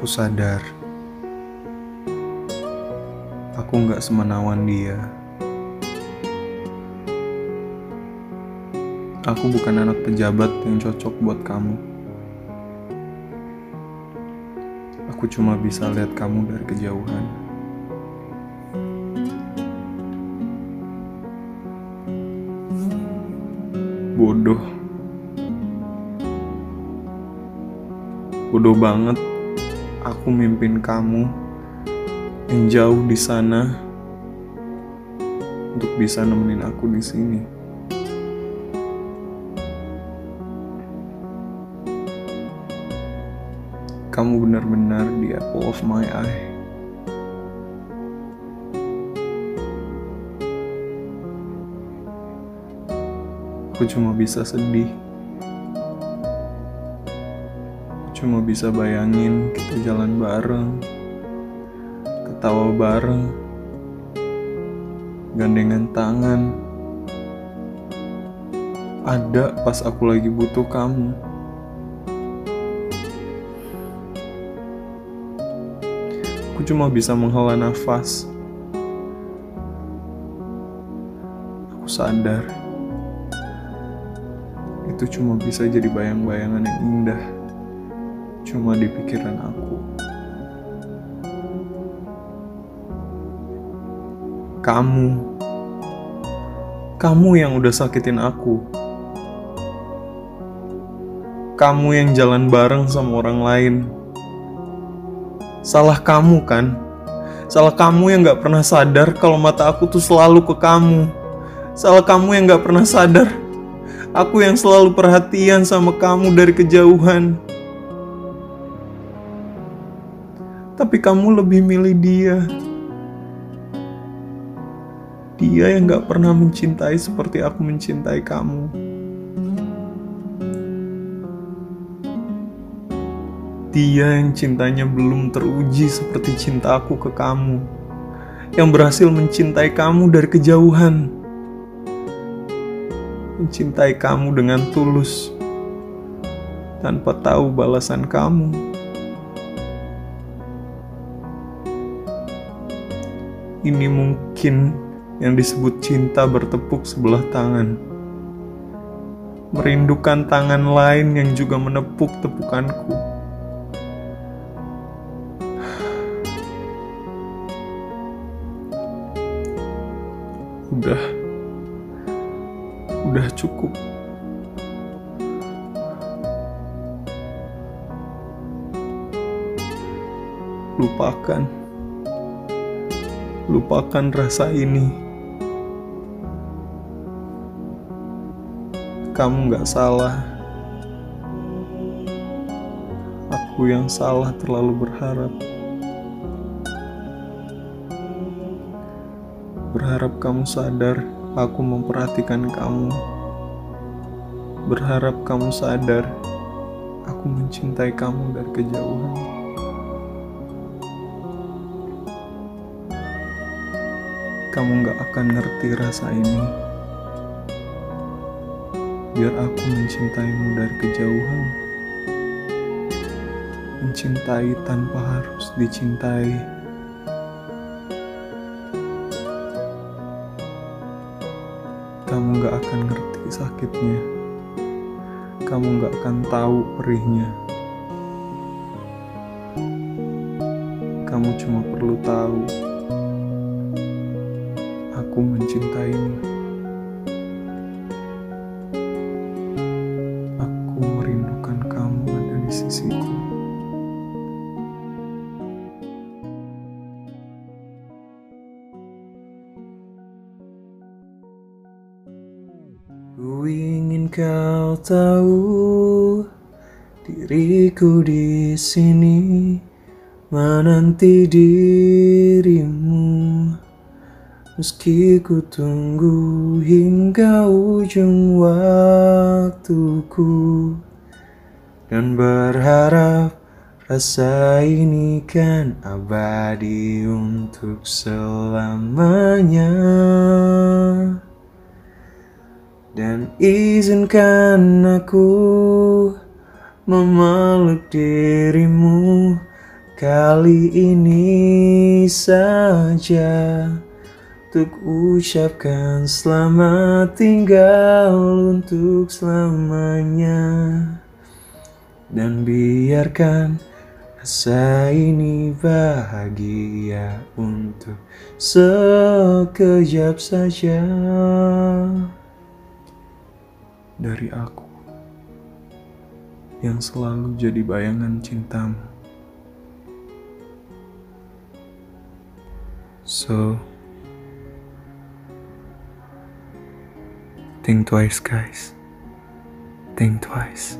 Aku sadar aku nggak semenawan dia. Aku bukan anak pejabat yang cocok buat kamu. Aku cuma bisa lihat kamu dari kejauhan. Bodoh. Bodoh banget aku mimpin kamu yang jauh di sana untuk bisa nemenin aku di sini. Kamu benar-benar di apple of my eye. Aku cuma bisa sedih. Cuma bisa bayangin kita jalan bareng, ketawa bareng, gandengan tangan. Ada pas aku lagi butuh kamu. Aku cuma bisa menghela nafas. Aku sadar itu cuma bisa jadi bayang-bayangan yang indah, cuma di pikiran aku. Kamu, kamu yang udah sakitin aku. Kamu yang jalan bareng sama orang lain. Salah kamu kan? Salah kamu yang gak pernah sadar kalau mata aku tuh selalu ke kamu. Salah kamu yang gak pernah sadar. Aku yang selalu perhatian sama kamu dari kejauhan. Tapi kamu lebih milih dia. Dia yang gak pernah mencintai seperti aku mencintai kamu. Dia yang cintanya belum teruji seperti cinta aku ke kamu. Yang berhasil mencintai kamu dari kejauhan. Mencintai kamu dengan tulus. Tanpa tahu balasan kamu. Ini mungkin yang disebut cinta bertepuk sebelah tangan. Merindukan tangan lain yang juga menepuk tepukanku. Udah. Udah cukup. Lupakan. Lupakan rasa ini. Kamu gak salah. Aku yang salah terlalu berharap. Berharap kamu sadar aku memperhatikan kamu. Berharap kamu sadar aku mencintai kamu dari kejauhan. Kamu gak akan ngerti rasa ini. Biar aku mencintaimu dari kejauhan. Mencintai tanpa harus dicintai. Kamu gak akan ngerti sakitnya. Kamu gak akan tahu perihnya. Kamu cuma perlu tahu aku mencintaimu. Aku merindukan kamu ada di sisiku. Ku ingin kau tahu diriku di sini menanti dirimu. Meski ku tunggu hingga ujung waktuku Dan berharap rasa ini kan abadi untuk selamanya. Dan izinkan aku memeluk dirimu Kali ini saja Untuk ucapkan selamat tinggal untuk selamanya. Dan biarkan rasa ini bahagia untuk sekejap saja. Dari aku yang selalu jadi bayangan cintamu. So, think twice, guys. Think twice.